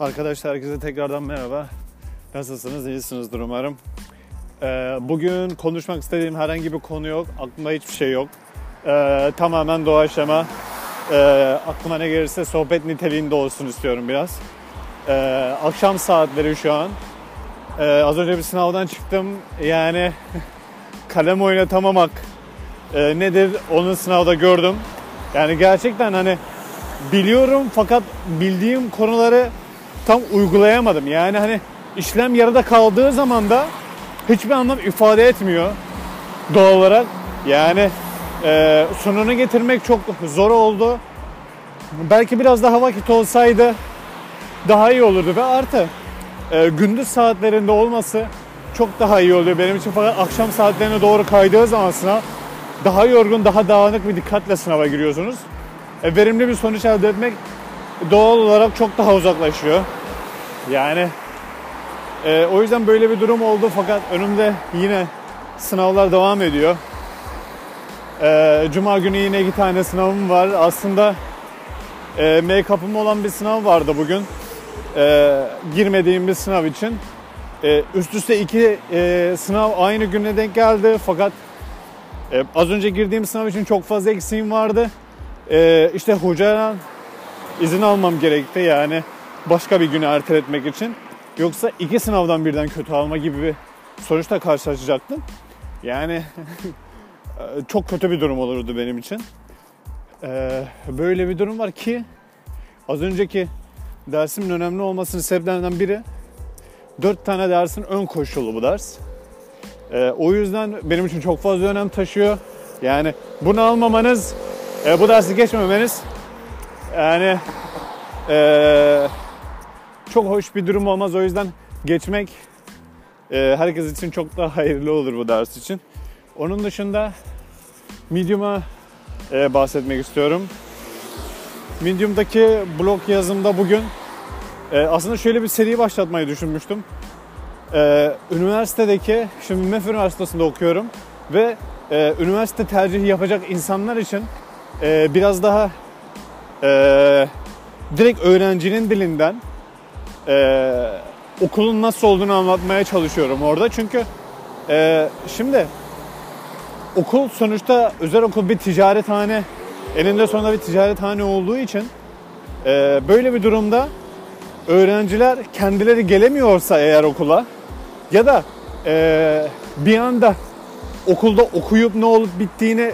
Arkadaşlar herkese tekrardan merhaba. Nasılsınız? İyisinizdir umarım. Ee, bugün konuşmak istediğim herhangi bir konu yok. Aklımda hiçbir şey yok. Ee, tamamen doğaçlama. Ee, aklıma ne gelirse sohbet niteliğinde olsun istiyorum biraz. Ee, akşam saatleri şu an. Ee, az önce bir sınavdan çıktım. Yani kalem oynatamamak e, nedir onu sınavda gördüm. Yani gerçekten hani biliyorum fakat bildiğim konuları tam uygulayamadım. Yani hani işlem yarıda kaldığı zaman da hiçbir anlam ifade etmiyor doğal olarak. Yani e, sonunu getirmek çok zor oldu. Belki biraz daha vakit olsaydı daha iyi olurdu ve artı e, gündüz saatlerinde olması çok daha iyi oluyor benim için fakat akşam saatlerine doğru kaydığı zaman sınav daha yorgun, daha dağınık bir dikkatle sınava giriyorsunuz. E, verimli bir sonuç elde etmek doğal olarak çok daha uzaklaşıyor. Yani e, o yüzden böyle bir durum oldu fakat önümde yine sınavlar devam ediyor. E, Cuma günü yine iki tane sınavım var. Aslında e, make-up'ım olan bir sınav vardı bugün. E, girmediğim bir sınav için. E, üst üste iki e, sınav aynı güne denk geldi fakat e, az önce girdiğim sınav için çok fazla eksiğim vardı. E, işte hocadan izin almam gerekti yani başka bir günü erteletmek için. Yoksa iki sınavdan birden kötü alma gibi bir sonuçla karşılaşacaktım. Yani çok kötü bir durum olurdu benim için. Ee, böyle bir durum var ki az önceki dersimin önemli olmasının sebeplerinden biri dört tane dersin ön koşulu bu ders. Ee, o yüzden benim için çok fazla önem taşıyor. Yani bunu almamanız, e, bu dersi geçmemeniz yani e, çok hoş bir durum olmaz. O yüzden geçmek e, herkes için çok daha hayırlı olur bu ders için. Onun dışında Medium'a e, bahsetmek istiyorum. Medium'daki blog yazımda bugün e, aslında şöyle bir seri başlatmayı düşünmüştüm. E, üniversitedeki, şimdi MEF Üniversitesi'nde okuyorum ve e, üniversite tercihi yapacak insanlar için e, biraz daha e, direkt öğrencinin dilinden e, okulun nasıl olduğunu anlatmaya çalışıyorum orada. Çünkü e, şimdi okul sonuçta özel okul bir ticarethane, eninde sonunda bir ticarethane olduğu için e, böyle bir durumda öğrenciler kendileri gelemiyorsa eğer okula ya da e, bir anda okulda okuyup ne olup bittiğine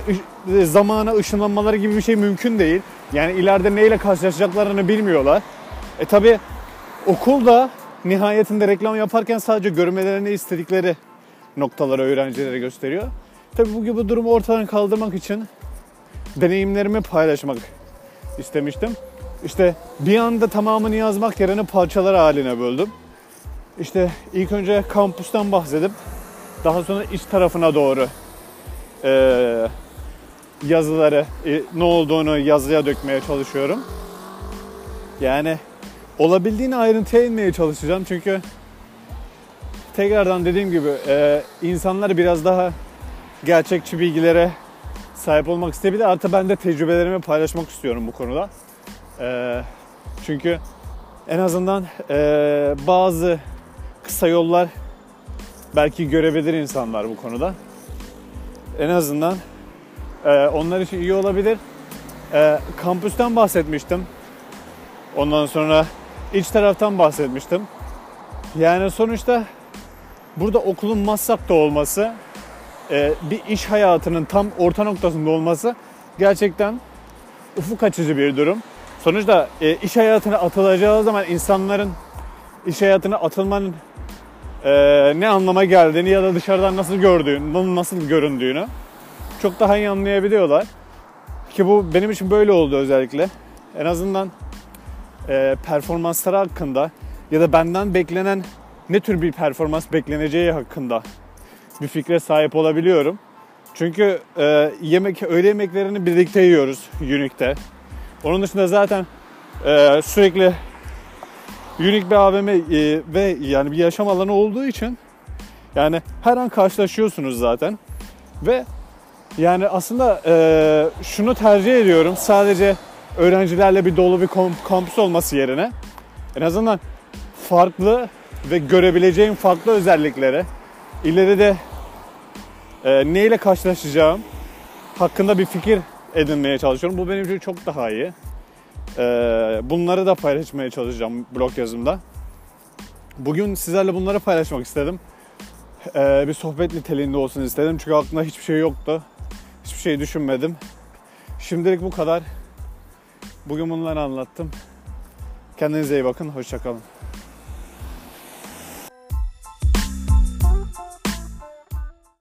zamana ışınlanmaları gibi bir şey mümkün değil. Yani ileride neyle karşılaşacaklarını bilmiyorlar. E tabi okulda nihayetinde reklam yaparken sadece görmelerini istedikleri noktaları öğrencilere gösteriyor. Tabi bu gibi durumu ortadan kaldırmak için deneyimlerimi paylaşmak istemiştim. İşte bir anda tamamını yazmak yerine parçalar haline böldüm. İşte ilk önce kampüsten bahsedip daha sonra iç tarafına doğru e, yazıları e, ne olduğunu yazıya dökmeye çalışıyorum. Yani olabildiğine ayrıntıya inmeye çalışacağım çünkü tekrardan dediğim gibi e, insanlar biraz daha gerçekçi bilgilere sahip olmak isteyebilir. Artı ben de tecrübelerimi paylaşmak istiyorum bu konuda. E, çünkü en azından e, bazı kısa yollar belki görebilir insanlar bu konuda. En azından e, onlar için iyi olabilir. E, kampüsten bahsetmiştim. Ondan sonra iç taraftan bahsetmiştim. Yani sonuçta burada okulun Maslak'ta olması, e, bir iş hayatının tam orta noktasında olması gerçekten ufuk açıcı bir durum. Sonuçta e, iş hayatına atılacağı zaman insanların iş hayatına atılmanın e, ne anlama geldiğini ya da dışarıdan nasıl gördüğünü, nasıl göründüğünü çok daha iyi anlayabiliyorlar. Ki bu benim için böyle oldu özellikle. En azından e, performansları hakkında ya da benden beklenen ne tür bir performans bekleneceği hakkında bir fikre sahip olabiliyorum. Çünkü e, yemek öğle yemeklerini birlikte yiyoruz Unique'de. Onun dışında zaten e, sürekli Unique bir AVM e, ve yani bir yaşam alanı olduğu için yani her an karşılaşıyorsunuz zaten. Ve yani aslında e, şunu tercih ediyorum sadece öğrencilerle bir dolu bir kampüs olması yerine En azından farklı ve görebileceğim farklı özellikleri ileride e, neyle karşılaşacağım hakkında bir fikir edinmeye çalışıyorum. Bu benim için çok daha iyi. E, bunları da paylaşmaya çalışacağım blog yazımda. Bugün sizlerle bunları paylaşmak istedim. E, bir sohbet niteliğinde olsun istedim. Çünkü aklımda hiçbir şey yoktu. Hiçbir şey düşünmedim. Şimdilik bu kadar. Bugün bunları anlattım. Kendinize iyi bakın. Hoşçakalın.